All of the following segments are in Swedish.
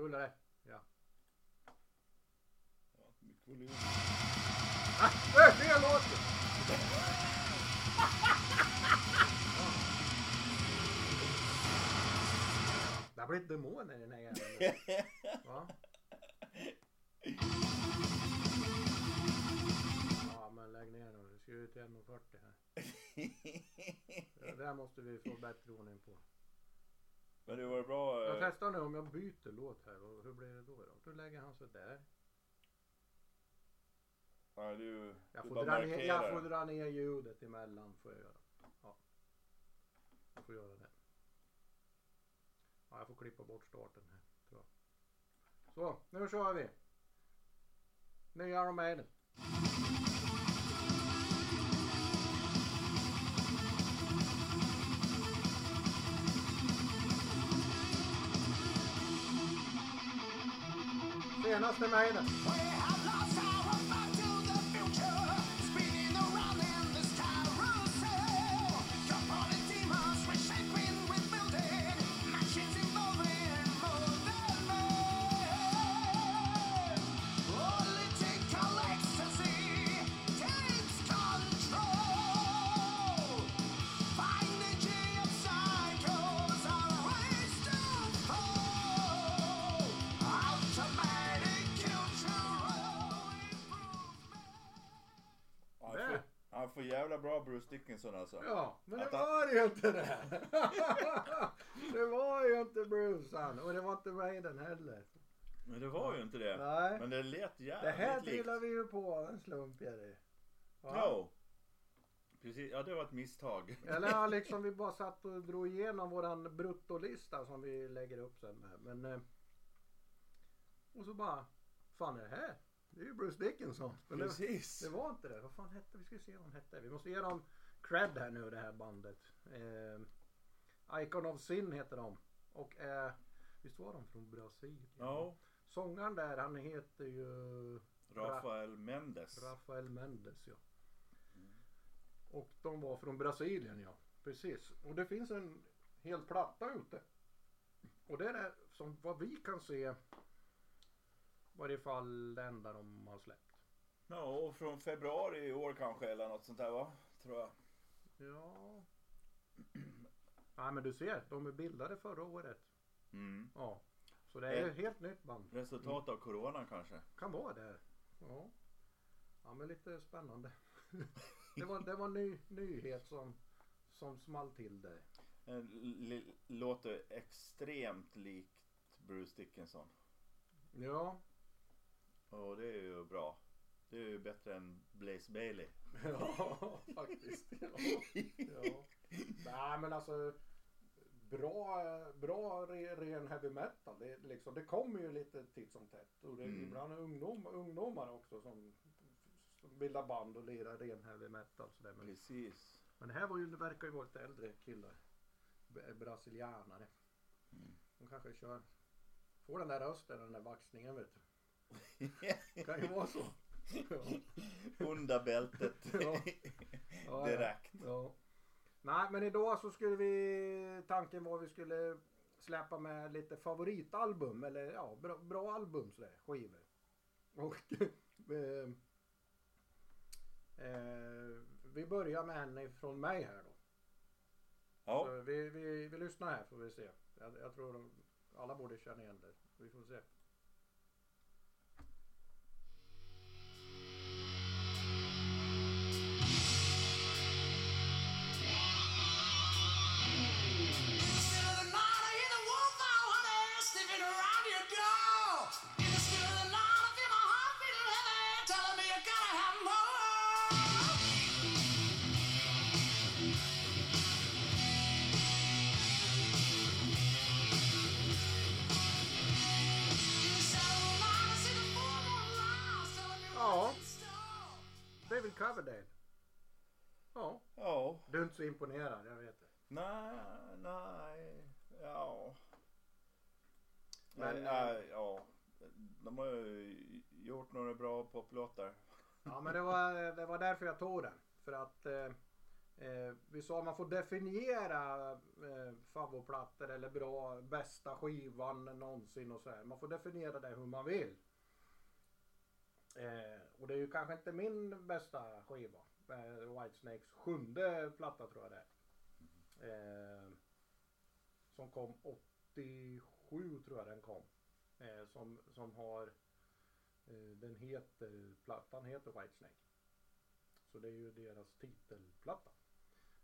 Rullar det? Ja. Ja, mycket volym. Ah, äh, fel låt! Det har blivit demoner i den här jäveln. Va? Ja men lägg ner nu. Det ska ut till 1.40 här. Det där måste vi få bättre ordning på. Men det var bra. Jag eh, testar nu om jag byter låt här. och Hur blir det då? Då, då lägger han sig där. Ja, du, Jag du får, dra ner, jag får dra ner ljudet emellan. Får jag göra. Ja. Jag får göra det. Ja, jag får klippa bort starten här. Tror jag. Så, nu kör vi. Nya Iron Maiden. Senaste Maiden. Han får jävla bra Bruce Dickinson alltså. Ja, men det Att han- var ju inte det. det var ju inte Bruce han. Och det var inte Maiden heller. Men det var ju inte det. Nej. Men det lät Det jävligt här likt. trillar vi ju på av en slump Jerry. Ja. Precis, ja det var ett misstag. Eller ja, liksom vi bara satt och drog igenom våran bruttolista som vi lägger upp sen med. Men... eh, Och så bara... Fan är det här? Det är ju Bruce Dickinson. Men det, Precis. det var inte det. Vad fan hette Vi ska se vad han hette. Vi måste ge dem cred här nu det här bandet. Eh, Icon of Sin heter de. Och eh, visst var de från Brasilien? Ja. Sångaren där han heter ju Rafael Mendes. Rafael Mendes ja. Och de var från Brasilien ja. Precis. Och det finns en hel platta ute. Och det är det som vad vi kan se. I varje fall det enda de har släppt. Ja, och från februari i år kanske eller något sånt där va? Tror jag. Ja. Nej men du ser, de är bildade förra året. Mm. Ja. Så det är ett helt nytt band. Resultat av coronan kanske. Kan vara det. Ja. Ja men lite spännande. det var, det var en ny nyhet som, som small till det. Eh, li- Låter extremt likt Bruce Dickinson. Ja. Och det är ju bra. Det är ju bättre än Blaze Bailey. Ja, faktiskt. Ja. ja. Nej men alltså bra, bra re- ren heavy metal. Det, liksom, det kommer ju lite titt som tätt. Och det är Mm. ibland ungdom, ungdomar också som, som bildar band och lirar ren heavy metal. Så där. Men, Precis. men det här var ju, det verkar ju vara lite äldre killar. Brasilianare. Mm. De kanske kör, får den där rösten, den där vaxningen vet du. Kan ju vara så. Ja. Onda bältet. Ja. Ja, Direkt. Nej men idag så skulle vi, tanken var vi skulle släppa med lite favoritalbum eller ja bra, bra album sådär, skivor. Och eh, eh, vi börjar med en från mig här då. Ja, Så vi, vi, vi lyssnar här får vi se. Jag, jag tror de, alla borde känna igen det. Vi får se. David Coverdale. Ja, ja. du är inte så imponerad, jag vet det. Nej, nej, ja. Men, nej, nej, ja. De har ju gjort några bra poplåtar. Ja men det var, det var därför jag tog den. För att eh, Eh, vi sa att man får definiera eh, favoritplattor eller bra, bästa skivan någonsin och så här. Man får definiera det hur man vill. Eh, och det är ju kanske inte min bästa skiva. Eh, Whitesnakes sjunde platta tror jag det är. Eh, som kom 87 tror jag den kom. Eh, som, som har eh, den heter, plattan heter Whitesnake. Så det är ju deras titelplatta.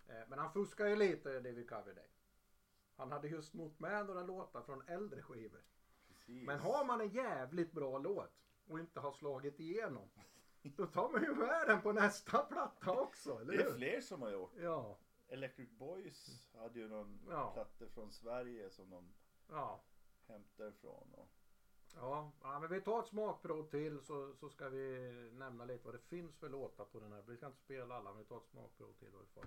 Eh, men han fuskar ju lite David Coverdale. Han hade ju snott med några låtar från äldre skivor. Precis. Men har man en jävligt bra låt och inte har slagit igenom. Då tar man ju med den på nästa platta också, eller Det är hur? fler som har gjort. Ja, Electric Boys hade ju någon Ja. platta från Sverige som de ja. hämtar ifrån. Och... Ja, ja, men vi tar ett smakprov till så, så ska vi nämna lite vad det finns för låtar på den här. Vi ska inte spela alla men vi tar ett smakprov till vad vi får.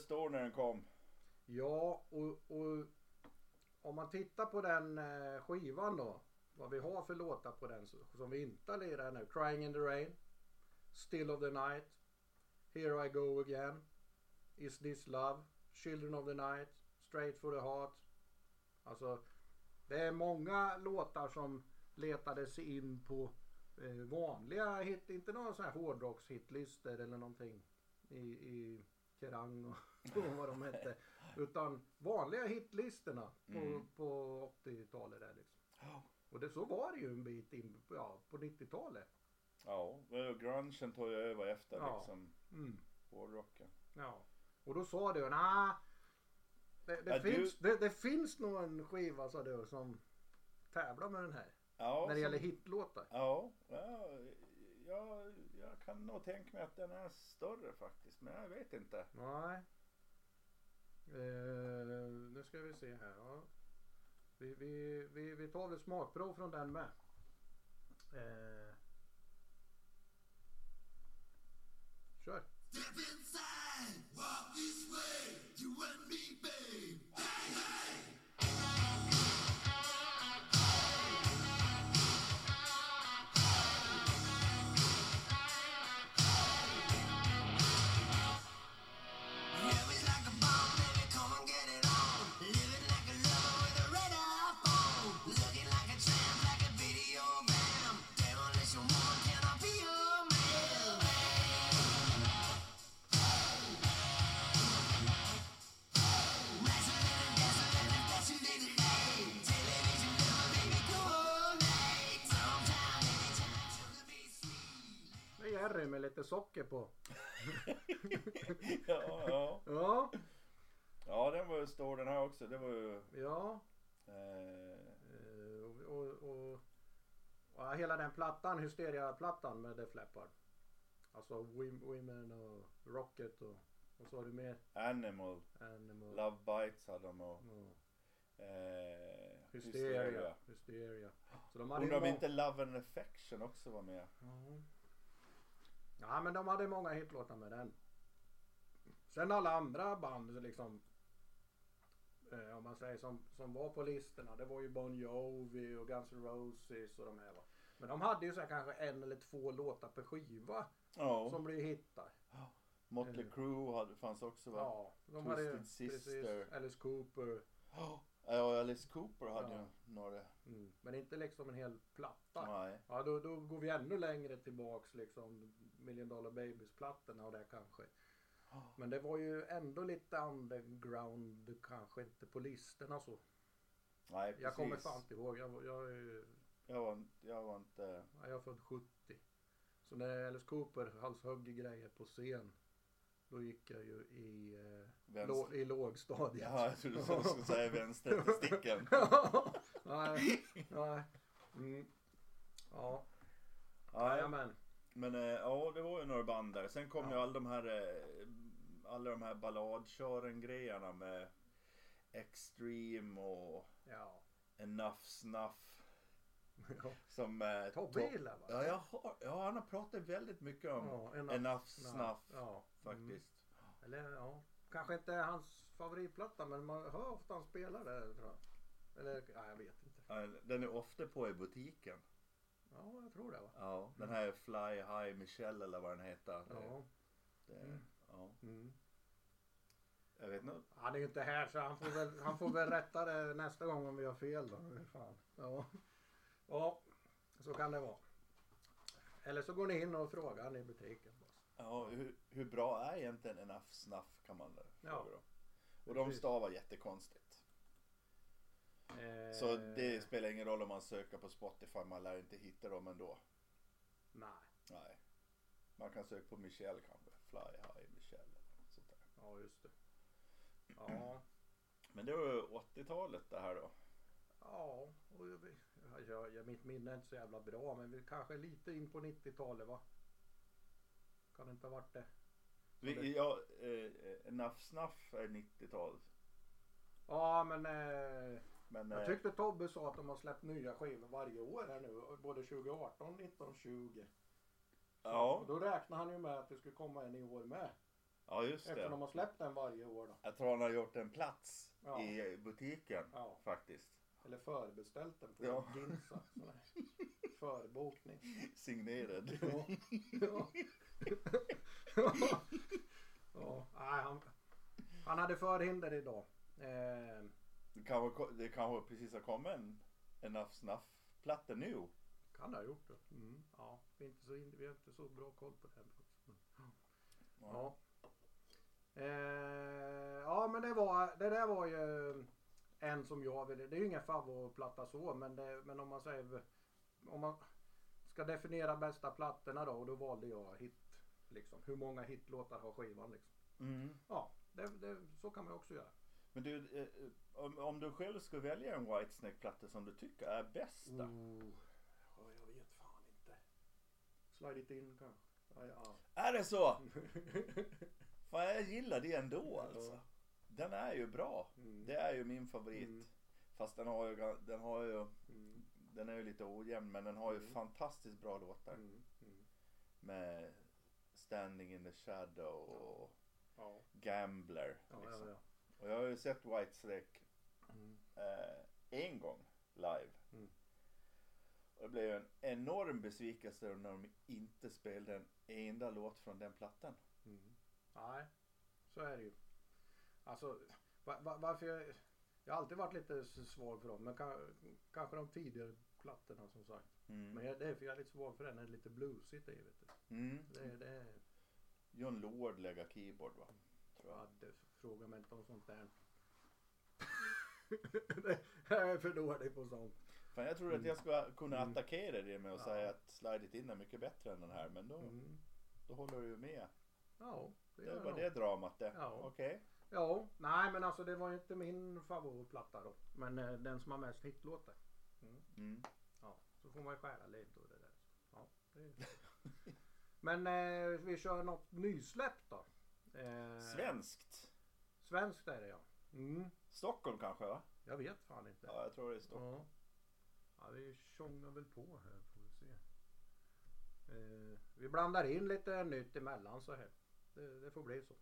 Ja stor när den kom. Ja, och, och om man tittar på den eh, skivan då. Vad vi har för låtar på den som vi inte lirar nu. Crying in the rain. Still of the night. Here I go again. Is this love? Children of the night. Straight for the heart. Alltså det är många låtar som letade sig in på eh, vanliga hit, inte några sådana här hårdrockshitlistor eller någonting i, i Kerrang och, och vad de hette. Utan vanliga hitlistorna på, Mm. på 80-talet där liksom. Och det, så var det ju en bit in ja, på 90-talet. Ja, grungen tog ju över efter Ja. liksom Mm. hårdrocken. Ja. Och då sa du, nej. Det, det, Ja, du- finns, det, det finns nog en skiva sa du som tävlar med den här. Ja, när det så- gäller hitlåtar. Ja, ja, ja, jag kan nog tänka mig att den är större faktiskt. Men jag vet inte. Nej. Eh, nu ska vi se här. Ja. Vi, vi, vi, vi tar väl smakprov från den med. Eh. Kör. Step inside, walk this way, lite socker på. ja, ja. Ja. ja, den var ju stor den här också. Det var ju... Ja. Eh, Eh, och, och, och, och hela den plattan, Hysteria-plattan med Def Leppard. Alltså Women och Rocket och vad sa du mer? Animal, Animal. Love Bites hade de och Ja. eh, Hysteria. Hysteria. Så de hade Undrar om inte Love and Affection också var med. Ja. Ja men de hade många hitlåtar med den. Sen alla andra band liksom. Eh, om man säger som, som var på listorna. Det var ju Bon Jovi och Guns N' Roses och de här va. Men de hade ju så här kanske en eller två låtar per skiva Ja. som blev hittar. Motley Crue hade, fanns också va? Ja, de Twisted hade Sister. precis Alice Cooper. Ja, ja Alice Cooper hade Ja. ju några. Mm. Men inte liksom en hel platta. Nej. Ja då, då går vi ännu längre tillbaks liksom Million Dollar Babies plattorna och det kanske. Men det var ju ändå lite underground kanske inte på listorna så. Nej, precis. Jag kommer fan inte ihåg. Jag, jag, Jag var, jag var inte... ja, jag är född 70. Så när Alice Cooper halshögg grejer på scen. Då gick jag ju i, eh, lå, i lågstadiet. Ja, jag trodde du skulle säga vänstertestikeln. nej, nej. Mm. Ja, Ja, jajamän. men eh, ja, det var ju några band där. Sen kom Ja. ju all de här, eh, alla de här balladkören-grejerna med Extreme och Ja. Enough Snuff. ja. Som eh, Tobbe Tob- gillar va? Ja, jag har, ja, han har pratat väldigt mycket om Ja, Enough, Snuff Ja. Faktiskt. Mm. Eller ja, kanske inte hans favoritplatta men man hör ofta han spelar det tror jag. Eller ja, jag vet inte. Den är ofta på i butiken. Ja, jag tror det va. Ja, den här Fly High Michelle eller vad den heter. Ja. det, Mm. ja. Mm. Jag vet inte. Han är ju inte här så han får väl, han får väl rätta det nästa gång om vi har fel då. Fan. Ja. ja, så kan det vara. Eller så går ni in och frågar i butiken. Ja, hur, hur bra är egentligen Enough Snuff kan man Ja. fråga då. Och de stavar jättekonstigt. Eh, Så det spelar ingen roll om man söker på Spotify, man lär inte hitta dem ändå. Nej, Nej. Man kan söka på Michelle kanske. Fly High Michelle. eller Sånt där. ja just det. Ja, Men det var ju 80-talet det här då. ja, och jag, jag, jag, mitt minne är inte så jävla bra men vi kanske lite in på 90-talet va? Kan det inte ha varit det? Vi, ja, eh, Enough Snuff är 90-tal. Ja men eh, Men jag eh, tyckte Tobbe sa att de har släppt nya skivor varje år här nu. Både 2018, 19, 20. ja, Och då räknar han ju med att det skulle komma en i år med. ja, just Eftersom de det. har släppt den varje år då. Jag tror han har gjort en plats Ja. i butiken Ja. faktiskt. Eller förbeställt den på Ja. Ginsa. Förbokning. Signerad. Ja. Ja. ja. ja. Nej, han, han hade förhinder idag. Eh, Det kanske, det kanske precis har kommit en Enough Snuff-platta nu. kan ha gjort det. Mm. Ja, vi, är inte så vi har inte så bra koll på det. här. Mm. Ja. Eh, ja men det var det där var ju en som jag ville. Det är ju ingen favoritplatta så men, det, men om man säger om man ska definiera bästa plattorna då och då valde jag hit. Liksom. Hur många hitlåtar har skivan liksom? Mm. Ja, det, det, så kan man också göra. Men du, eh, eh, om, om du själv skulle välja en Whitesnake-platta som du tycker är bästa. Oh, ja, jag vet fan inte. Slide it in kanske. Ja, ja. Är det så? Fan jag gillar det ändå alltså. Ja. Den är ju bra. Mm. Det är ju min favorit. Mm. Fast den har ju, den har ju, Mm, den är ju lite ojämn men den har ju Mm. fantastiskt bra låtar. mm, mm. Med Standing in the Shadow och Ja, Gambler. liksom. ja. Och jag har ju sett Whitesnake Mm. eh, en gång live. Mm. Och det blev ju en enorm besvikelse när de inte spelade en enda låt från den plattan. Mm. Nej, så är det ju. Alltså, va, va, varför jag, jag har alltid varit lite s- svag för dem. Men ka, kanske de tidigare plattorna som sagt. Mm. Men jag, det är för jag är lite svag för den. Det är lite bluesigt i vet du. Mm. Det, det är, John Lord lägger keyboard va? Tror jag. ja, det frågar mig inte om sånt där. Det- jag är för dålig på sånt. Fan, jag trodde att jag skulle kunna Mm. attackera det med att Ja. säga att Slide It In är mycket bättre än den här. Men då, Mm. då håller du ju med. Ja, det Det gör var jag det dramat det. Ja. Okej. Ja, nej men alltså det var ju inte min favoritplatta då. Men eh, den som har mest hitlåtar. Mm. Mm. Ja, så får man ju skära lite och det där. Ja, det är... Men eh, vi kör något nysläpp då. Eh, Svenskt. Svenskt är det ja. Mm. Stockholm kanske va? Jag vet fan inte. Ja, jag tror det är Stockholm. Ja. ja, vi tjongar väl på här får vi se. Eh, vi blandar in lite nytt emellan så här. Det, det får bli så.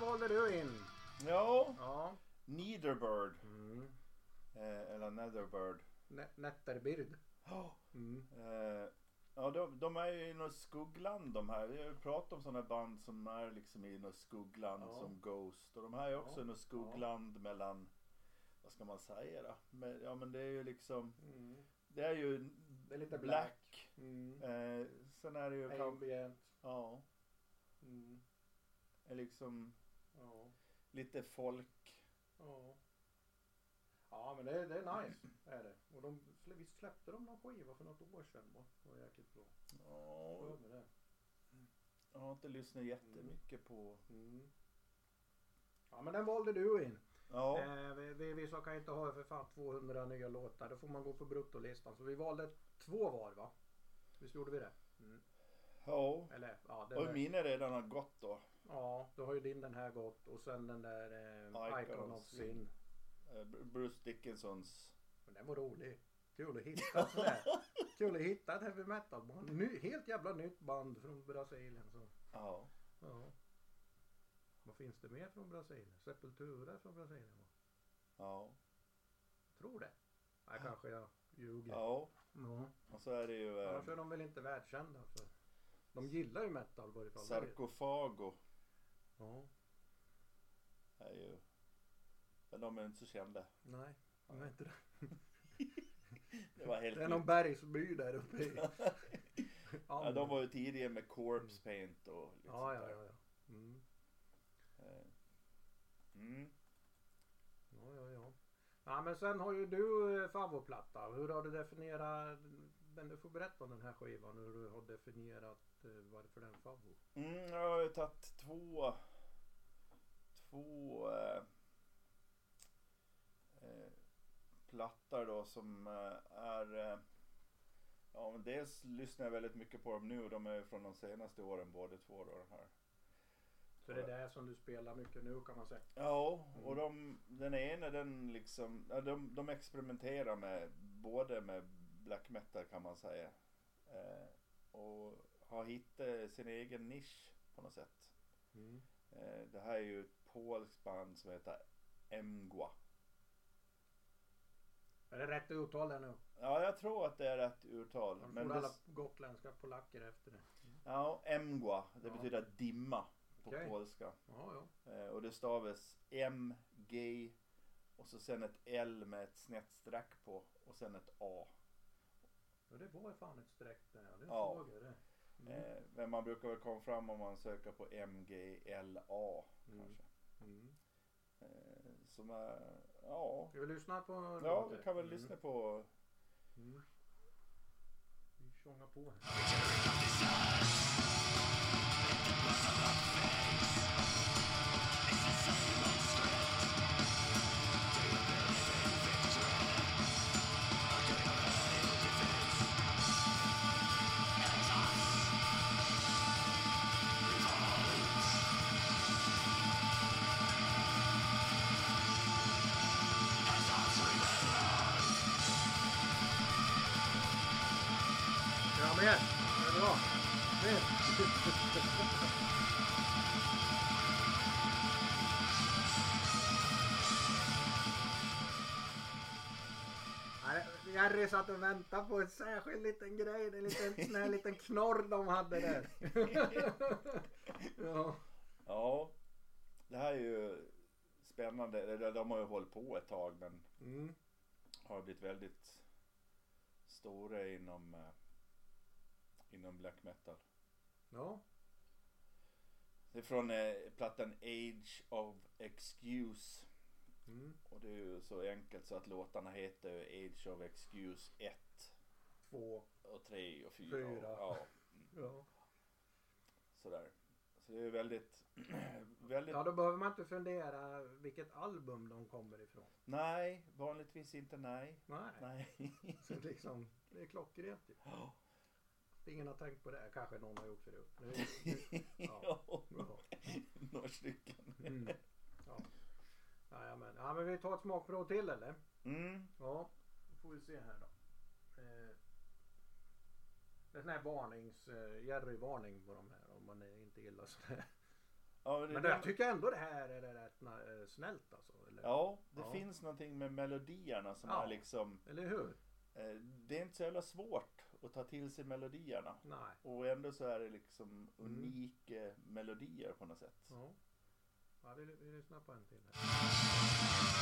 Där valde du in. Ja. Ja. Neatherbird. Mm. Eh, eller Netherbird. Ne- Netterbird. Ja. Mm. Eh, ja, de, de är ju i något skuggland de här. Vi har ju pratat om sådana band som är liksom i något skuggland Ja. som Ghost. Och de här är också Ja. i något skuggland mellan vad ska man säga då? Men, ja men det är ju liksom, Mm. det är ju Det är lite black. Mm. Eh, sen är det ju Ambient. ja, Mm. är liksom Ja. lite folk. Ja. Ja men det, det är nice. Är det. Och de, visst släppte de någon skiva för något år sedan va? Det var jäkligt bra. Ja, mig det. jag har inte lyssnat jättemycket på. Mm. Ja men den valde du in. Ja, Eh, vi, vi, vissa kan inte ha för fan 200 nya låtar. Då får man gå på bruttolistan. Så vi valde två var va? Visst gjorde vi det? Mm. Ja. Eller ja, den Och där, mina redan har gått då. ja, då har ju din den här gått. Och sen den där eh, Icon Icon of Sin. Sin. Eh, Bruce Dickinsons. Men den var rolig. Kul att hitta sådär. Kul att hitta ett heavy metal band. Ny, helt jävla nytt band från Brasilien. Så. Ja. Ja. Vad finns det mer från Brasilien? Sepultura är från Brasilien va? Ja. Tror det. Nej kanske jag ljuger. Ja. Ja. Och så är det ju eh, Annars är de väl inte världskända. För de gillar ju metal i varje fall. Sarkofago. Ja. Är ju, men de är inte så kända. Nej. De är inte det. Det var helt Det är någon bergsby där uppe i. Ja, de var ju tidiga med corpse paint och lite Ja, sånt ja, där. ja. ja. Mm. Eh, Mm. Ja, ja, ja. Ja, men sen har ju du eh, favoritplatta. Hur har du definierat, men du får berätta om den här skivan, hur du har definierat eh, varför den är favorit. Mm, jag har ju tagit två, två eh, eh, plattor då som eh, är eh, Ja men dels lyssnar jag väldigt mycket på dem nu. De är från de senaste åren båda två då de här. Så det är det som du spelar mycket nu kan man säga. Ja, och de, den ena den liksom, ja, de, de experimenterar med både med black metal kan man säga. Eh, och har hittat sin egen nisch på något sätt. Mm. Eh, det här är ju ett polskt band som heter Emgwa. Är det rätt uttal där nu? Ja, jag tror att det är rätt urtal. Man Men det, alla gotländska polacker efter det. ja, Emgwa, det Ja. betyder dimma på Okej. polska. Ja, ja. Eh, och det stavas M, G och så sen ett L med ett snett streck på och sen ett A. ja det var fan ett streck där. Det Ja. såg jag det. Mm. Eh, men man brukar väl komma fram om man söker på MGLA Mm. kanske. Mm. Eh, som är, ja. Ska vi lyssna på Ja, låten? vi kan väl Mm. lyssna på. Mm. Vi tjongar på här. Jerry satt och väntade på en särskild liten grej. En liten, sån här liten knorr de hade där. ja. Ja. Det här är ju spännande. De har ju hållit på ett tag men Mm. har blivit väldigt stora inom, eh, inom black metal. ja. Det är från eh, plattan Age of Excuse. Mm. Och det är ju så enkelt så att låtarna heter Age of Excuse 1 Två. och 3 och 4. Fyra. Ja, Ja. sådär. Så det är väldigt, väldigt, ja, då behöver man inte fundera vilket album de kommer ifrån. nej, vanligtvis inte nej. Nej. Nej. Så liksom, det är klockrent ju. Ingen har tänkt på det. Kanske någon har gjort förut. Ja, Ja. några stycken. Mm. Ja. Jajamän. Ja men vi tar ett smakprov till eller? Mm. Ja. Då får vi se här då. Eh, det är sån här varnings, eh, Jerry-varning på de här om man inte gillar sådär. Ja, det, Men det, jag tycker ändå det här är rätt eh, snällt alltså. Eller, ja, det Ja. finns någonting med melodierna som Ja. är liksom, eller hur? eh, det är inte så jävla svårt att ta till sig melodierna. Nej. Och ändå så är det liksom Mm. unika melodier på något sätt. Ja. Ja, vi, vi lyssnar på en till. Här.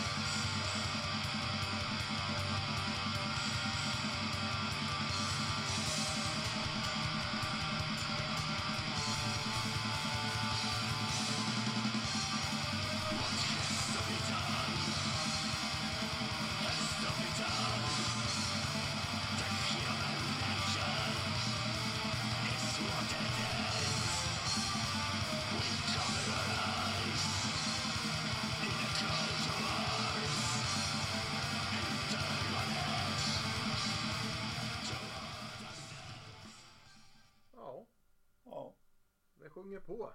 Sjunger på.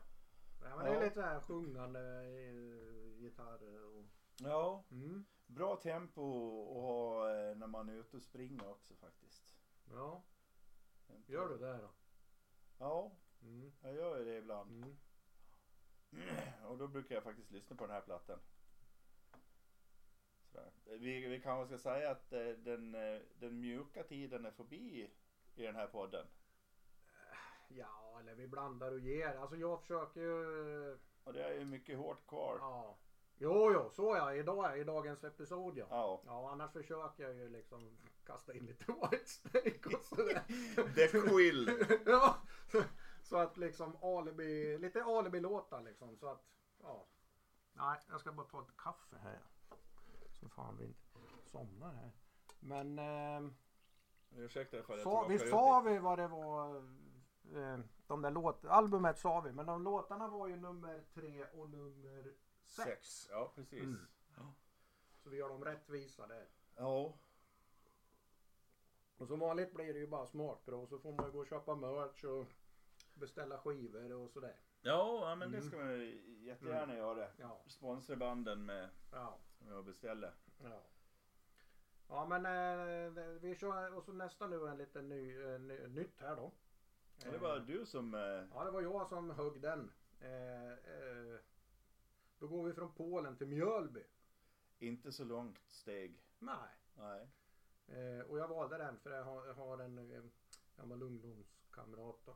Ja, men Det Ja. är lite så här sjungande eh, gitarrer och... ja. Mm. Bra tempo att ha eh, när man är ute och springer också faktiskt. Ja, gör du det då? Ja, Mm. jag gör ju det ibland. Mm. Och då brukar jag faktiskt lyssna på den här plattan. Sådär. Vi, vi kanske ska säga att eh, den, eh, den mjuka tiden är förbi i den här podden. Ja, eller vi blandar och ger. Alltså jag försöker ju... Och det är ju mycket hårt kvar. Ja. Jo, jo, så ja. Idag, I dagens episod ja. Ja. Ja, annars försöker jag ju liksom kasta in lite Whitesnake och sådär. The Quill. ja, så, så att liksom alibi, lite alibi-låtar liksom. Så att, ja. Nej, jag ska bara ta ett kaffe här. Så fan vi inte somnar här. Men eh, Ursäkta ifall jag tråkar visst sa vi vad det var? Eh, de där låt, albumet sa vi, men de låtarna var ju nummer tre och nummer sex. Sex. Ja, precis. Mm. Så vi gör dem rättvisa där. Ja. Och som vanligt blir det ju bara smartbra så får man ju gå och köpa merch och beställa skivor och sådär. Ja, ja, men det Mm. ska man ju jättegärna göra. Ja, Sponsra banden med, ja, med att beställa. ja. Ja men eh, det- vi kör och så nästa nu en liten ny, eh, ny, nytt här då. Ja, det var du som... eh, Ja det var jag som högg den. Eh, eh, då går vi från Polen till Mjölby. Inte så långt steg. Nej. Nej. Och jag valde den för jag har, en gammal ungdomskamrat då,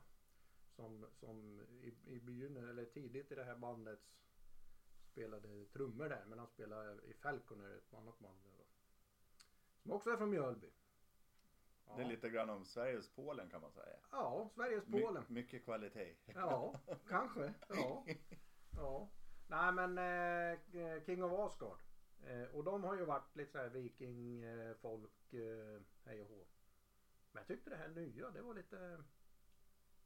som, som i, i begynnelsen, eller tidigt i det här bandet spelade trummor där men han spelade i Falconer, ett annat band. Då, som också är från Mjölby. Det är lite grann om Sveriges Polen kan man säga. ja Sveriges My, Polen. mycket kvalitet. Ja, kanske. Ja. ja. Nej men eh, King of Asgard. Eh, och de har ju varit lite så här vikingfolk, eh, hej och hå. Men jag tyckte det här nya, det var lite...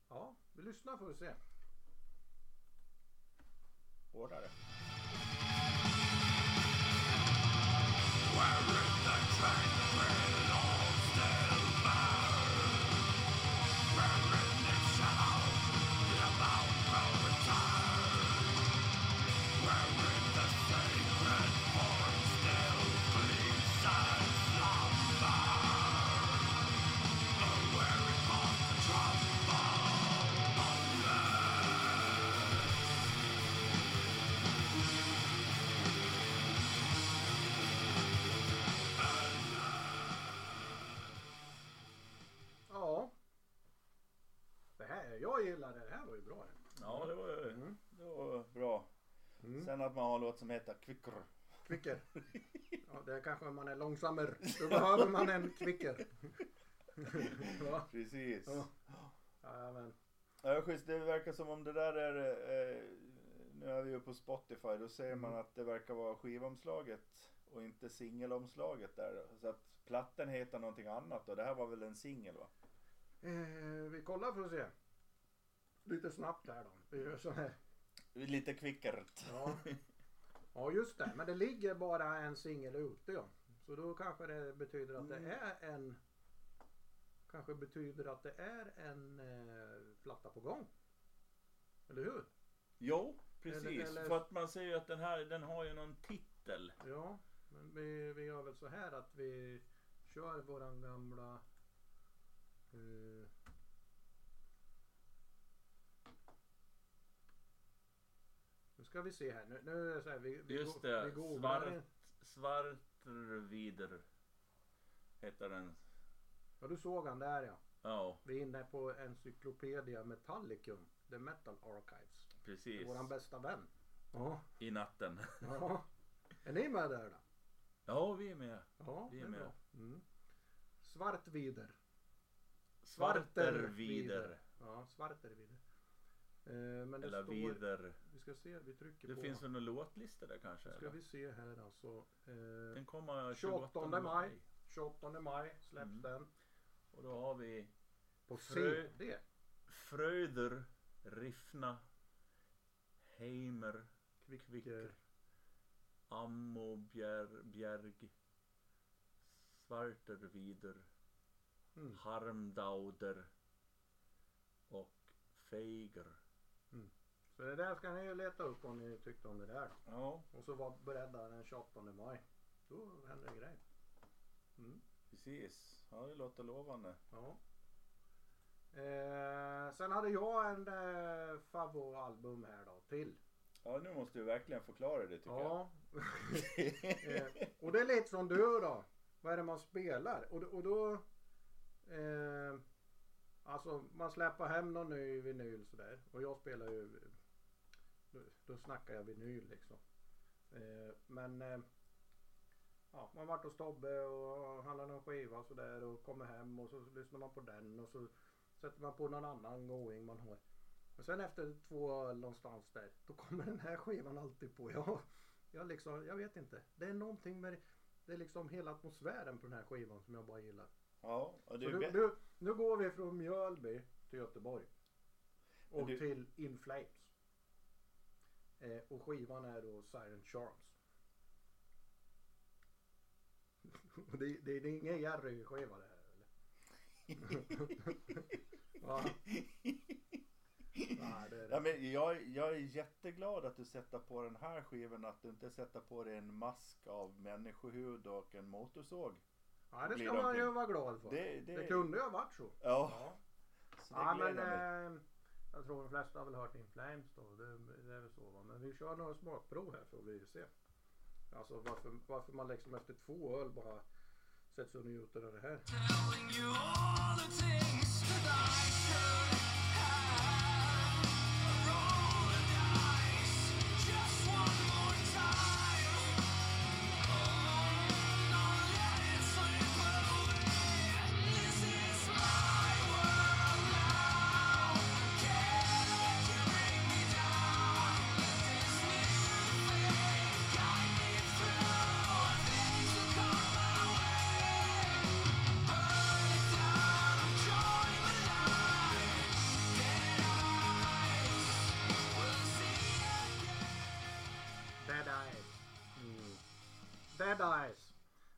Ja, vi lyssnar får vi se. Hårdare. Ja. Man har en låt som heter Kvickr. Kvicker. Ja, det kanske man är långsammare. Då behöver man en kvicker. ja. Precis. Ja. Ja, men. Ja, schysst. Det verkar som om det där är... Eh, nu är vi ju på Spotify. Då ser man Mm. att det verkar vara skivomslaget och inte singelomslaget där. Så att plattan heter någonting annat och det här var väl en singel va? Eh, vi kollar för att se. Lite snabbt här då. Vi gör så här. Lite kvickert. Ja. ja just det, men det ligger bara en singel ute ja. Så då kanske det betyder att det Mm. är en Kanske betyder att det är en eh, platta på gång. Eller hur? Jo, precis. Eller- eller- För att man ser ju att den här den har ju någon titel. Ja, men vi, vi gör väl så här att vi kör våran gamla eh, ska vi se här. Nu, nu är det så här, vi, vi, Just det. vi Svart, det. Svartrvider heter den. Ja, du såg han där ja. Ja, Vi är inne på Encyclopedia Metallicum, The Metal Archives. precis. Våran bästa vän. Ja. i natten. ja. Är ni med där då? Ja, vi är med. Ja, Vi är det är med. bra. Mm. Svartvider. Svartervider. Ja, Svartervider. Eh, men det Eller står... vider. Vi ska se, vi trycker Det på. finns väl någon låtlista där kanske? Ska eller? vi se här alltså. Eh, Den kommer 28 28 maj. 28 maj släpps Mm. den. Och då har vi På Frö- CD. Fröder, Riffna, Heimer, Kvicker, Ammobjerg, Svartervider, Mm. Harmdauder och Feiger. Så det där ska ni leta upp om ni tyckte om det där. Ja, Och så var beredda den 28 maj. Då händer det grejer. Mm. precis. Ja, det låter lovande. Ja. Eh, sen hade jag en eh, favoritalbum här då till. Ja, nu måste du verkligen förklara det tycker Ja. eh, och det är lite som du då. Vad är det man spelar? Och, då- och då... Eh, alltså man släpper hem någon ny vinyl sådär. Och jag spelar ju... Då, snackar jag vinyl liksom. Eh, men... Eh, ja, man varit hos Tobbe och handlar någon skiva och sådär och kommer hem och så lyssnar man på den och så sätter man på någon annan going man har. Och sen efter två öl någonstans där, då kommer den här skivan alltid på. Jag, jag, liksom, jag vet inte. Det är någonting med det. Är liksom hela atmosfären på den här skivan som jag bara gillar. Ja, och är nu, nu, nu går vi från Mjölby till Göteborg. Och du- till In Flames. Eh, och skivan är då Siren Charms. Det, det, det är ingen Jerry-skiva det här eller? Va? Nej, det är det. Ja, men jag, jag är jätteglad att du sätter på den här skivan att du inte sätter på dig en mask av människohud och en motorsåg. Ja, det ska man ju vara glad för. Det, Det, det, kunde ju ha varit så. Ja, så det Ja, men mig jag tror de flesta har väl hört In Flames då. Det, det är väl så va. Men vi kör några smakprov här får vi se. Alltså varför, varför man liksom efter två öl bara sätter sig och njuter av det här. Eyes.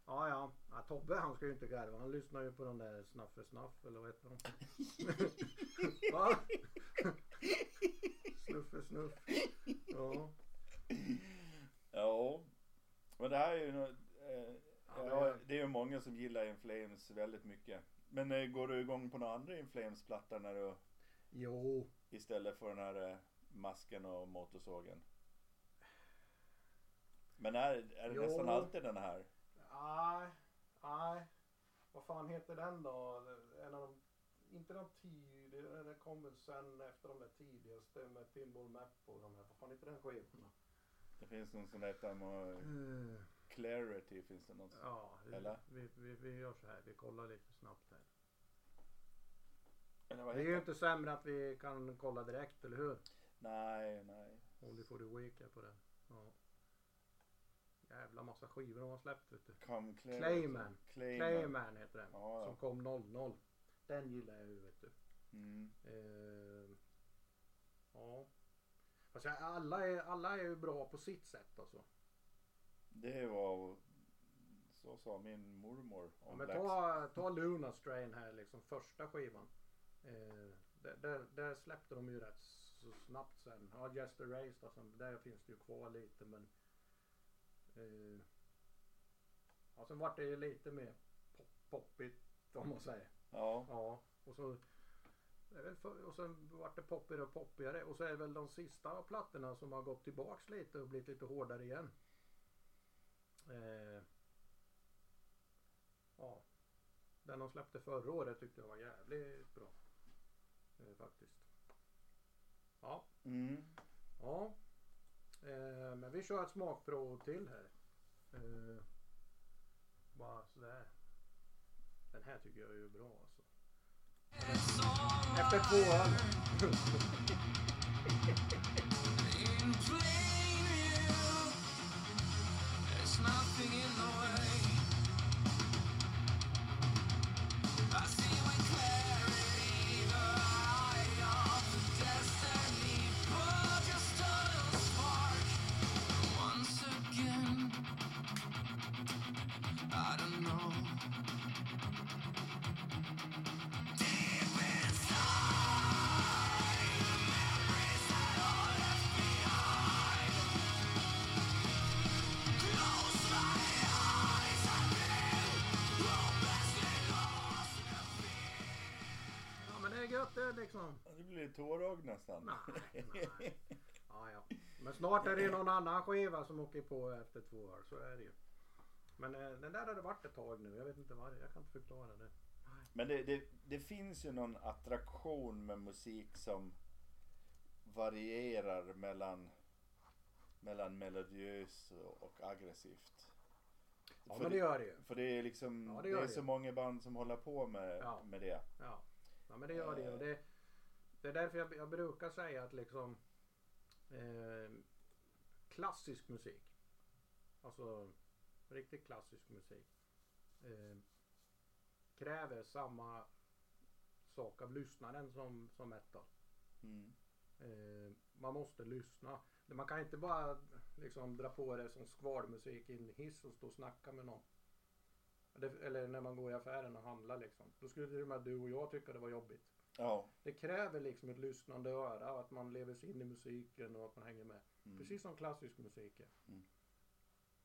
Ja, ja. ja. Tobbe han ska ju inte garva. Han lyssnar ju på den där Snaffe Snaff eller vad heter de? Va? Snuffe Snuff. Ja. Ja, men det här är ju eh, Ja, det är ju många som gillar In Flames väldigt mycket. Men eh, går du igång på några andra In Flames-plattor när du Jo. istället för den här eh, masken och motorsågen? Men är, är det Jo. nästan alltid den här? Nej. Nej. Vad fan heter den då? En av de, inte de tidiga. Den kom väl sen efter de där tidigaste med Pinball Map och de här. Vad fan heter den skivan då? Det finns någon och Mm. Clarity finns det något. Ja, vi, Eller? vi, vi, vi gör så här. Vi kollar lite snabbt här. Det är heter ju inte sämre att vi kan kolla direkt, eller hur? Nej, nej. Only for the week är på den. Ja. Jävla massa skivor de har släppt vet du. Come Clarity. Clayman. Clayman. Clayman heter den. Ja, ja. Som kom 00. Den gillar jag ju vet du. Mm. Eh, ja. Fast jag- alla är, alla är ju bra på sitt sätt alltså. Det var så sa min mormor Ja, om men Black ta, ta Luna Strain här liksom första skivan. Eh, där, där, där släppte de ju rätt så snabbt sen. Ja Just Erased alltså, där finns det ju kvar lite men. Eh, ja sen vart det ju lite mer pop, poppigt om man säger. Ja, Ja och så. det är väl för, och sen vart det poppigare och poppigare och så är det väl de sista plattorna som har gått tillbaks lite och blivit lite hårdare igen. Eh, ja. Den de släppte förra året tyckte jag var jävligt bra. Eh, faktiskt. Ja. mm. Ja. Eh, men vi kör ett smakprov till här. Eh, bara sådär. Den här tycker jag är ju bra alltså. Efter två öl. In plain view, there's nothing in the way. Det blir tårögd nästan. Nej, nej. Ja, ja. Men snart är det ju någon annan skiva som åker på efter två år. Så är det ju. Men eh, den där har det varit ett tag nu. Jag vet inte vad Jag kan inte förklara det. Men det, det, det finns ju någon attraktion med musik som varierar mellan, mellan melodiös och, aggressivt. Ja för men det gör det ju. För det är liksom, Ja, det det, är det. så många band som håller på med, Ja. med det. Ja. ja men det gör det ju. Det, är därför jag, jag brukar säga att liksom eh, klassisk musik. Alltså riktigt klassisk musik. Eh, kräver samma sak av lyssnaren som, som metal. Mm. Eh, man måste lyssna. Man kan inte bara liksom dra på det som skvalmusik i en hiss och stå och snacka med någon. Eller när man går i affären och handlar liksom. Då skulle till och med du och jag tycka det var jobbigt. Ja. Det kräver liksom ett lyssnande öra, att man lever sig in i musiken och att man hänger med. Mm. Precis som klassisk musik är. Mm.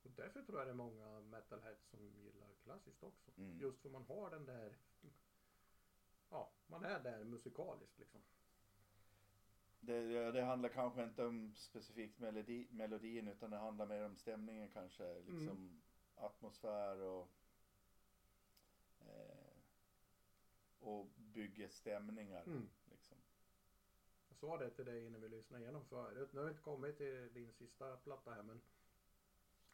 Och därför tror jag det är många metalheads som gillar klassiskt också. Mm. Just för man har den där, ja, man är där musikaliskt liksom. Det, det handlar kanske inte om specifikt melodi, melodin utan det handlar mer om stämningen kanske. Liksom Mm. atmosfär och eh, och bygga stämningar. Mm. Liksom. Jag sa det till dig innan vi lyssnade igenom förut. Nu har vi inte kommit till din sista platta här men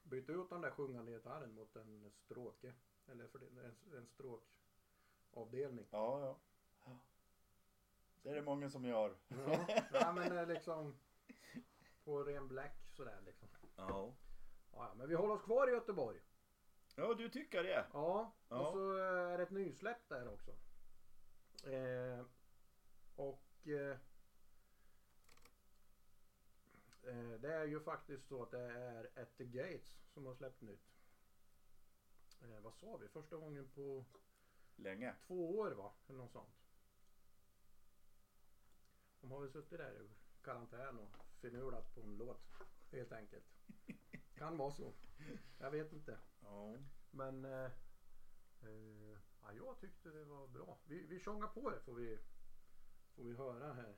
byt ut den där sjungande gitarren mot en stråke. Eller för det, en, en stråkavdelning. Ja, ja. ja. Det är det många som gör. Ja, ja men liksom på ren black sådär liksom. Ja. Ja, ja, men vi håller oss kvar i Göteborg. Ja, du tycker det? Ja, Ja. och så eh, är det ett nysläpp där också. Eh, och eh, eh, det är ju faktiskt så att det är At the Gates som har släppt nytt. Eh, vad sa vi? Första gången på Länge. två år va? Eller något sånt. De har väl suttit där i karantän och finurlat på en låt. Helt enkelt. Kan vara så. Jag vet inte. Ja. Men eh, eh, ja, jag tyckte det var bra. Vi, vi tjongar på det får vi, får vi höra här.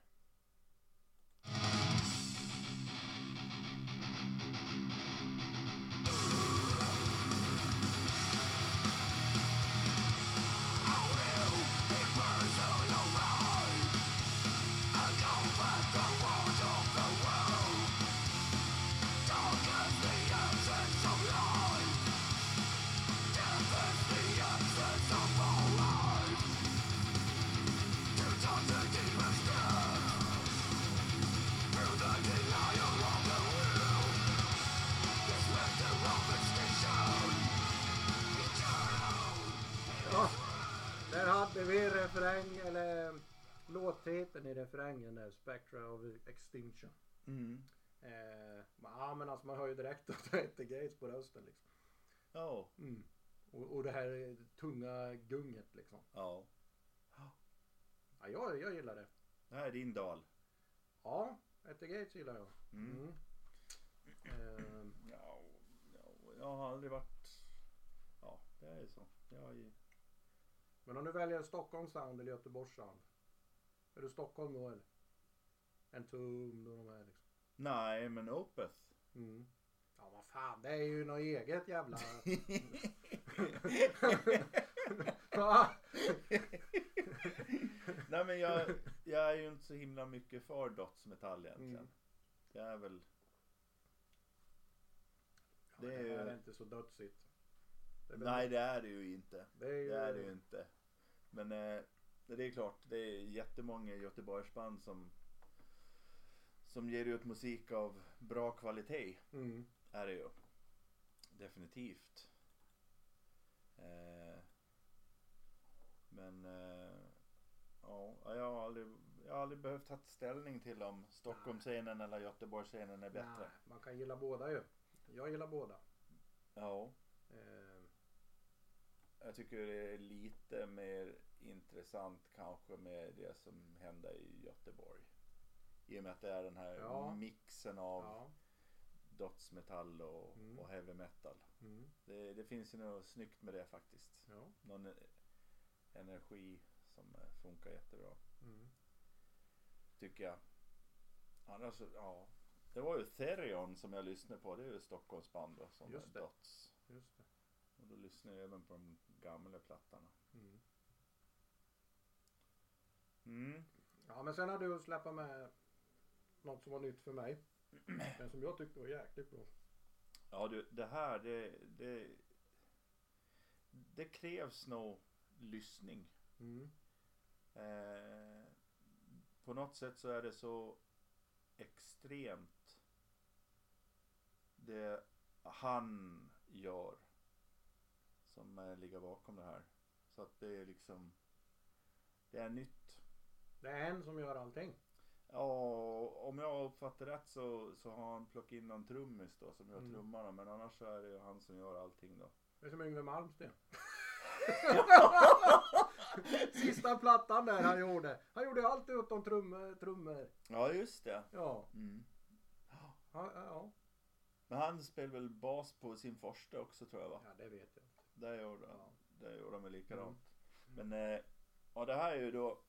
Ja, där hade vi refräng eller låttiteln i refrängen där. Spectra of Extinction. Mm. Eh, ja men alltså man hör ju direkt att det heter Gates på rösten liksom. Ja. Mm. Och, och det här tunga gunget liksom. Ja. Ja, jag, jag gillar det. Det här är din dal. Ja, At the Gates gillar jag. Mm. Mm. Ja, ja, jag har aldrig varit... Ja, det är så. Jag. Men om du väljer Stockholms sound eller Göteborgs sound. Är du Stockholm då eller? En tum och de här liksom. Nej, men Opeth. Mm. Ja vad fan, det är ju något eget jävla... Ja. Nej men jag, jag är ju inte så himla mycket för dödsmetall egentligen. Mm. Jag är väl Det Det, är ju- här är inte så dödsigt. Det Nej det är det ju inte. det är ju... Det är det ju inte. Men eh, det är klart, det är jättemånga Göteborgsband som som ger ut musik av bra kvalitet. Mm. Är det ju. Definitivt. Eh, men eh, ja, jag har, aldrig, jag har aldrig behövt ta ställning till om Stockholmsscenen eller Göteborgsscenen är bättre. Nej, man kan gilla båda ju. Jag gillar båda. Ja, Eh, jag tycker det är lite mer intressant kanske med det som hände i Göteborg. I och med att det är den här Ja. mixen av ja. dödsmetall och, Mm. och heavy metal. Mm. Det, det finns ju något snyggt med det faktiskt. Ja. Någon e- energi som eh, funkar jättebra. Mm. Tycker jag. Annars, så- ja. Det var ju Therion som jag lyssnade på. Det är ju Stockholmsband då, som Just är det. Dots. Just det. Och då lyssnade jag även på de gamla plattorna. Mm. Mm. Ja men sen har du släppt med något som var nytt för mig. Men som jag tyckte var jäkligt bra. Ja du, det här det, det, det krävs nog lyssning. Mm. Eh, på något sätt så är det så extremt det han gör som eh, ligger bakom det här. Så att det är liksom det är nytt. Det är en som gör allting. Ja, om jag uppfattar rätt så, så har han plockat in någon trummis då som gör Mm. trummorna men annars så är det ju han som gör allting då. Det är som Yngwie Malmsteen. Sista plattan där han gjorde. Han gjorde allt utom trummor. trummor. Ja just det. Ja. Mm. Ja, ja, ja. Men han spelar väl bas på sin första också tror jag va? ja, det vet jag Där gjorde han. Ja. Där gjorde han väl likadant. Mm. Men eh, ja, det här är ju då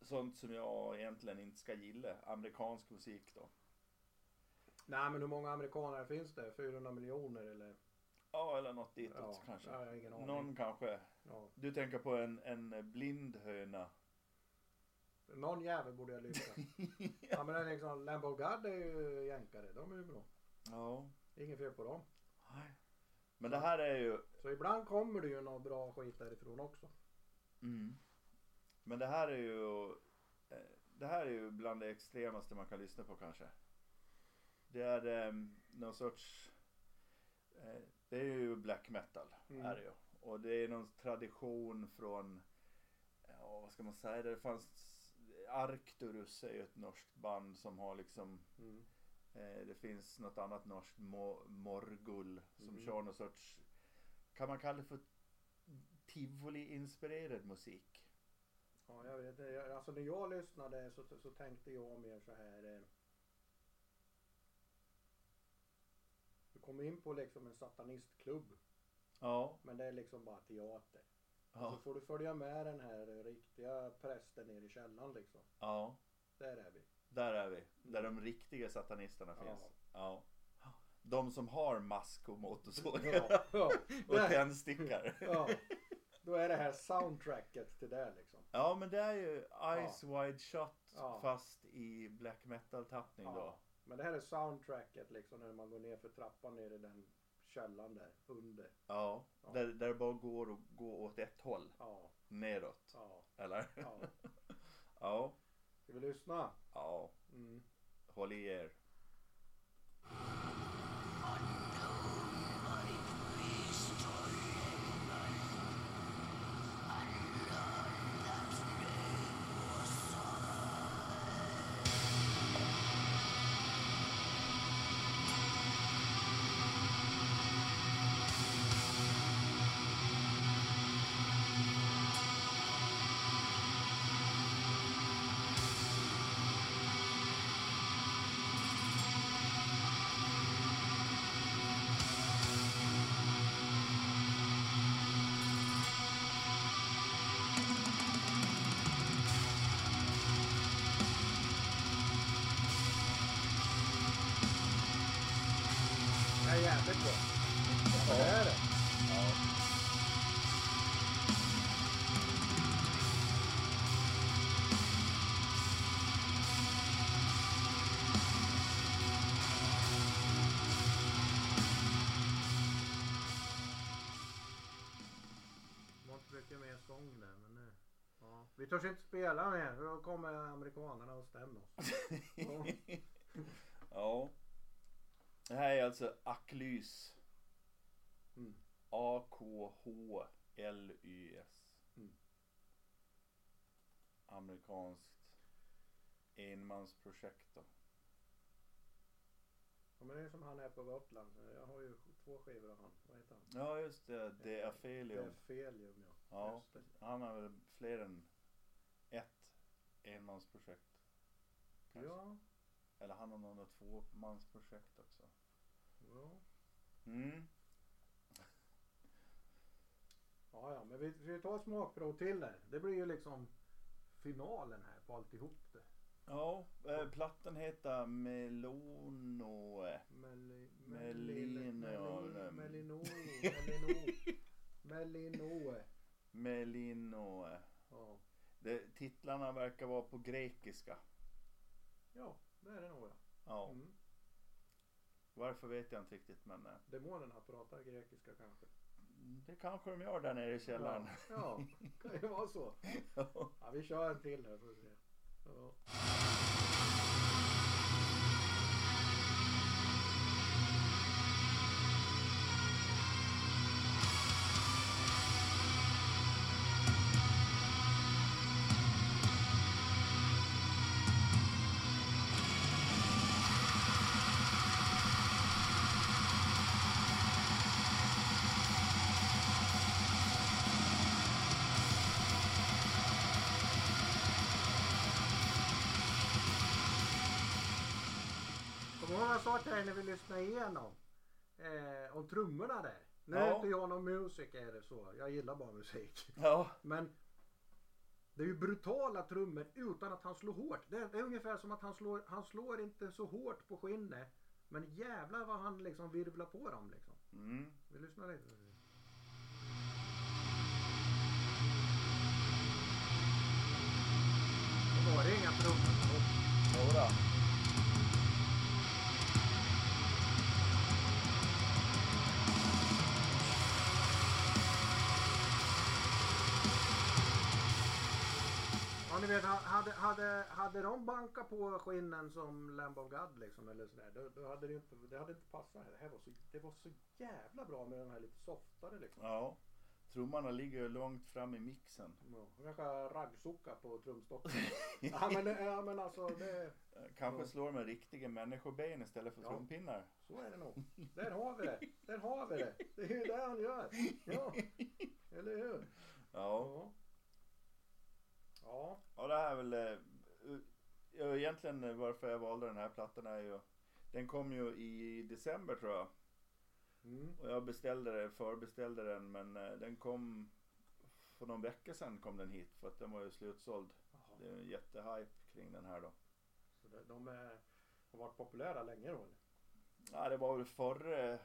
sånt som jag egentligen inte ska gilla. Amerikansk musik då. Nej men hur många amerikaner finns det? 400 miljoner eller? Ja, eller något ditåt Ja, kanske. jag har ingen aning. Någon kanske. Ja. Du tänker på en, en blind höna. Någon jävel borde jag lyssna. ja men det är liksom, är ju jänkare. De är ju bra. Ja. Inget fel på dem. Nej. Men det här är ju. Så ibland kommer det ju något bra skit därifrån också. Mm. Men det här är ju. eh, Det här är ju bland det extremaste man kan lyssna på kanske. Det är eh, någon sorts. Eh, det är ju black metal. Mm. Är det ju. Och det är någon tradition från. Ja vad ska man säga. Det fanns. Arcturus är ju ett norskt band som har liksom. Mm. Eh, det finns något annat norskt. Mo, Morgul. Som Mm. kör någon sorts. Kan man kalla det för tivoli-inspirerad musik? Ja, jag vet Alltså när jag lyssnade så, så tänkte jag mer så här. Eh, du kommer in på liksom en satanistklubb. Ja. Men det är liksom bara teater. Så Ja. får du följa med den här riktiga prästen ner i källaren liksom. ja. Där är vi. Där är vi. Där de riktiga satanisterna Ja. finns. Ja. De som har mask och motorsåg. Ja, ja, och tändstickor. ja. Då är det här soundtracket till det liksom. Ja men det är ju Eyes Wide Shut Ja. fast i black metal tappning då. Ja. Men det här är soundtracket liksom när man går ner för trappan ner i den källaren där under. Ja. Ja. Där, där det bara går och gå åt ett håll. Ja, Neråt. ja, Eller? ja. ja. Ska vi lyssna? Ja. Mm. Håll i er. Törs inte spela mer för då kommer amerikanerna och stämmer oss. Ja. Ja. Det här är alltså Aklys. Mm. A-K-H-L-Y-S. Mm. Amerikanskt enmansprojekt då. Ja, men det är som han är på Gotland. Jag har ju två skivor av han. Vad heter han? Ja just det, det är Afelium. Defelium ja. Ja, det. han har väl fler än ett enmansprojekt. Kanske. Ja. Eller han har några tvåmansprojekt också. Ja. Mm. Ja, ja, men vi, vi tar smakprov till där. Det blir ju liksom finalen här på alltihop det. Ja, eh, plattan heter Melonoe. Meli, Melin, ja, det- Melino, Melino, Melinoe. Det, titlarna verkar vara på grekiska. ja, det är det nog ja. Ja, Mm. varför vet jag inte riktigt men eh, Demonerna pratar grekiska kanske. det kanske de gör där nere i källaren. Ja, ja, kan ju vara så. Ja. Ja, vi kör en till här får vi se. Ja. Sa till dig när vi lyssnade igenom? Eh, om trummorna där. Nu är Ja. inte jag någon musiker så. Jag gillar bara musik. ja, Men det är ju brutala trummor utan att han slår hårt. Det är, det är ungefär som att han slår, han slår inte så hårt på skinnet. Men jävlar vad han liksom virvlar på dem liksom. mm. Vi lyssnar lite. Då var det inga trummor. Jodå. Ja ni vet hade, hade, hade de bankat på skinnen som Lamb of God liksom eller sådär. Då, då hade det inte, det hade inte passat. Det här var så, det var så jävla bra med den här lite softare liksom. Ja. Trummarna ligger långt fram i mixen. Ja, kanske raggsockar på trumstocken. ja, men, ja men alltså det, Kanske Ja. slår med riktiga människoben istället för Ja. trumpinnar. så är det nog. Där har vi det. Där har vi det. Det är ju det han gör. Ja, eller hur? Ja. Ja. Ja. Ja, det här är väl... eh, ja, egentligen eh, varför jag valde den här plattan är ju... Den kom ju i december tror jag. Mm. Och jag beställde det, förbeställde den men eh, den kom... För någon vecka sedan kom den hit för att den var ju slutsåld. Jaha. Det är en jättehype kring den här då. Så det, de är, har varit populära länge då eller? Ja, det var väl förre...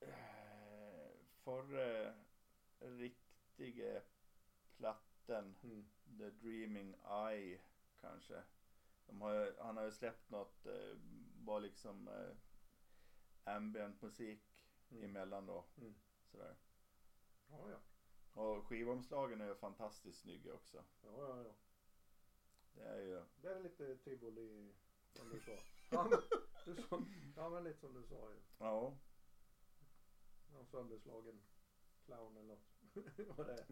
eh, Förre riktiga platten. Mm. The Dreaming Eye kanske. Har, han har ju släppt något, eh, bara liksom eh, ambient musik Mm. emellan då. Mm. Sådär. Ja, ja. Och skivomslagen är ju fantastiskt snygga också. Ja, ja, ja. Det är ju, Det är lite tivoli som du sa. Ja du sa, ja, men lite som du sa ju. ja. Någon sönderslagen clown eller något. Vad det är.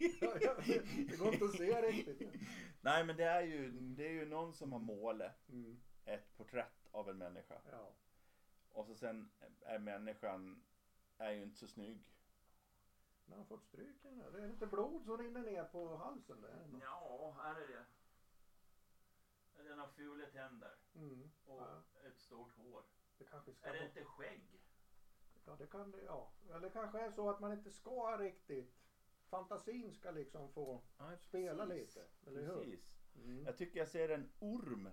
Det går inte att se riktigt. Nej men det är ju, det är ju någon som har målat Mm. ett porträtt av en människa. Ja. Och så sen är människan, är ju inte så snygg. Har han fått stryk här nu. Det är lite blod som rinner ner på halsen där. Ja, här är det. Den har fula tänder Mm. Ja, ett stort hår. det kanske ska vara- inte skägg? Ja, det kan det, ja. Eller det kanske är så att man inte ska riktigt. Fantasin ska liksom få spela lite. Eller hur? Precis. Mm. Jag tycker jag ser en orm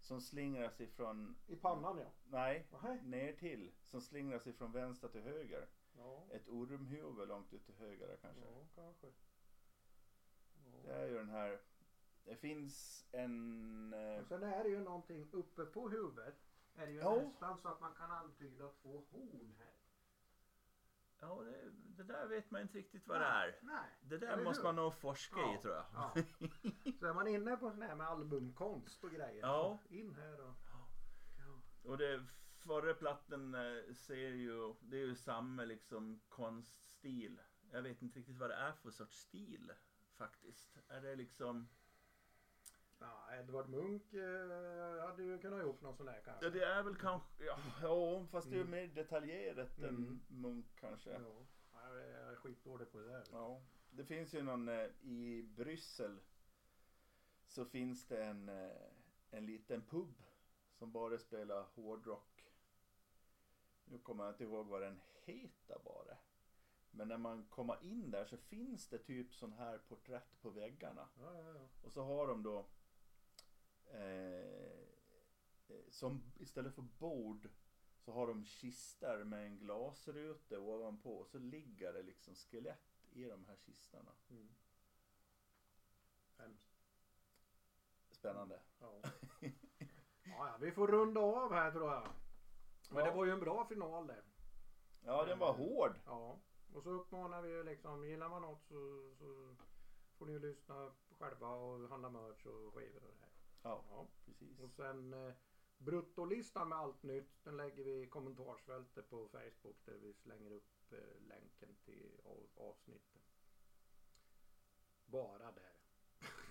som slingrar sig från, I pannan ja. nej, Nej. ner till. Som slingrar sig från vänster till höger. Ja, Ett ormhuvud långt ut till höger kanske. ja kanske. Det Ja. är ju den här, det finns en, eh, Och sen är det ju någonting uppe på huvudet. Är det ju Ja. nästan så att man kan antyda två horn här. Ja, det, det där vet man inte riktigt vad det är. Nej. Det där måste hur? man nog forska Ja, i tror jag. Ja. Så är man inne på sån här med albumkonst och grejer. Ja. In här och... Och det förra plattan eh, ser ju, det är ju samma liksom konststil. Jag vet inte riktigt vad det är för sorts stil faktiskt. Är det liksom, Ja, Edvard Munch eh, hade ju kunnat gjort någon sån där kanske. ja det är väl kanske, ja, ja fast det är ju Mm. mer detaljerat än Mm. Munk kanske. Ja. Ja, Jag är skitdålig på det där. Ja, det finns ju någon eh, i Bryssel så finns det en, eh, en liten pub som bara spelar hårdrock. Nu kommer jag inte ihåg vad den heter bara. Men när man kommer in där så finns det typ sån här porträtt på väggarna. Ja, ja, ja. Och så har de då eh, eh, som istället för bord så har de kistor med en glasruta ovanpå och så ligger det liksom skelett i de här kistorna. Mm. Hemskt. Spännande. Ja. ja, vi får runda av här tror jag. Men Ja. det var ju en bra final det. Ja, den var hård. Ja. Och så uppmanar vi ju liksom, gillar man något så, så får ni ju lyssna själva och handla merch och skivor och det. Ja, Ja. precis. Och sen eh, bruttolistan med allt nytt den lägger vi i kommentarsfältet på Facebook där vi slänger upp eh, länken till av, avsnitten. Bara där.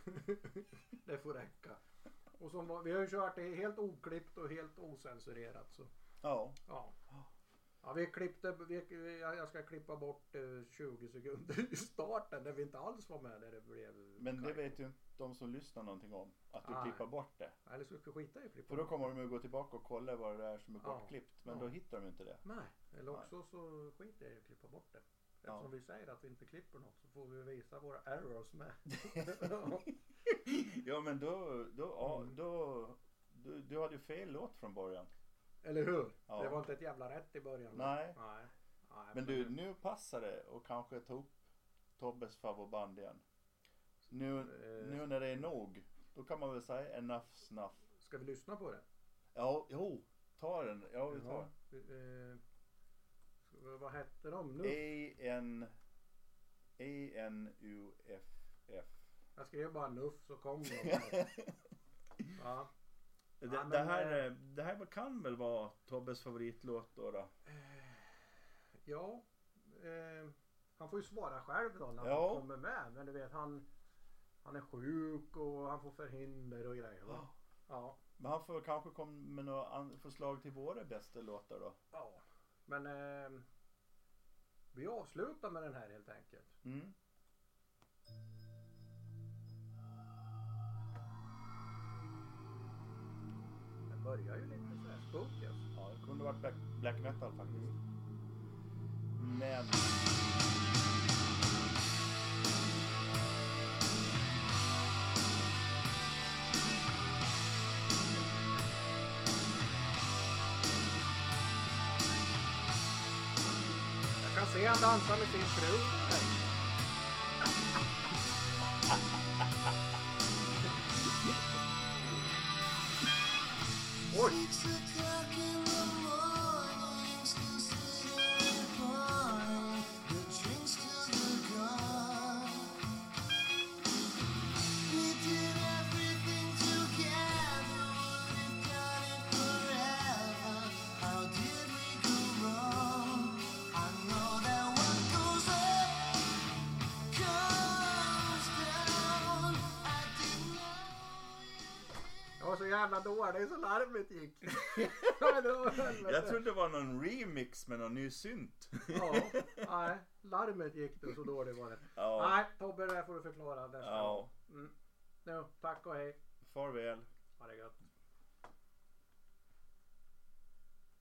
det får räcka. Och som, var- vi har ju kört det helt oklippt och helt osensurerat så Ja, ja. Ja, vi klippte, vi, jag ska klippa bort eh, 20 sekunder i starten där vi inte alls var med där det blev men det kajko. vet ju de som lyssnar någonting om. Att du Nej. klipper bort det. Eller så ska vi skita i att klippa För då bort. kommer de ju gå tillbaka och kolla vad det är som är Ja. bortklippt. Men Ja. då hittar de inte det. Nej, eller Nej. också så skiter jag i att klippa bort det. Ja. Eftersom vi säger att vi inte klipper något så får vi visa våra errors med. ja. Ja men då, då, ja, Mm. då du, du hade ju fel låt från början. Eller hur? Ja. Det var inte ett jävla rätt i början. Nej. Nej. Nej, Men du, nu passar det och kanske ta upp Tobbes favoritband igen. Nu, Eh. nu när det är nog, då kan man väl säga enough snuff. Ska vi lyssna på det? Ja, jo, ta den. Ja, vi tar Ja, eh, vad hette de nu? A-N A-N-U-F-F. Jag skrev bara Nuff så kom de. ja. Det, Ja, men, det, här, eh, eh, det här kan väl vara Tobbes favoritlåt då? då? ja. Eh, han får ju svara själv då när Ja. han kommer med. Men du vet han, han är sjuk och han får förhinder och grejer. Va? Ja. Men han får kanske komma med några förslag till våra bästa låtar då. ja. Men eh, vi avslutar med den här helt enkelt. Mm. Den börjar ju lite sådär spooky. alltså. Ja, det kunde varit black, black metal faktiskt. Men... Jag kan se han dansa med sin fru. Dålig så larmet gick. Jag trodde det var någon remix med någon ny synt. Ja, nej. Larmet gick det så dåligt var det. Ja. Nej, Tobbe det där får du förklara nästa Ja. gång. Mm. Nu, tack och hej. Farväl. Ha det gött.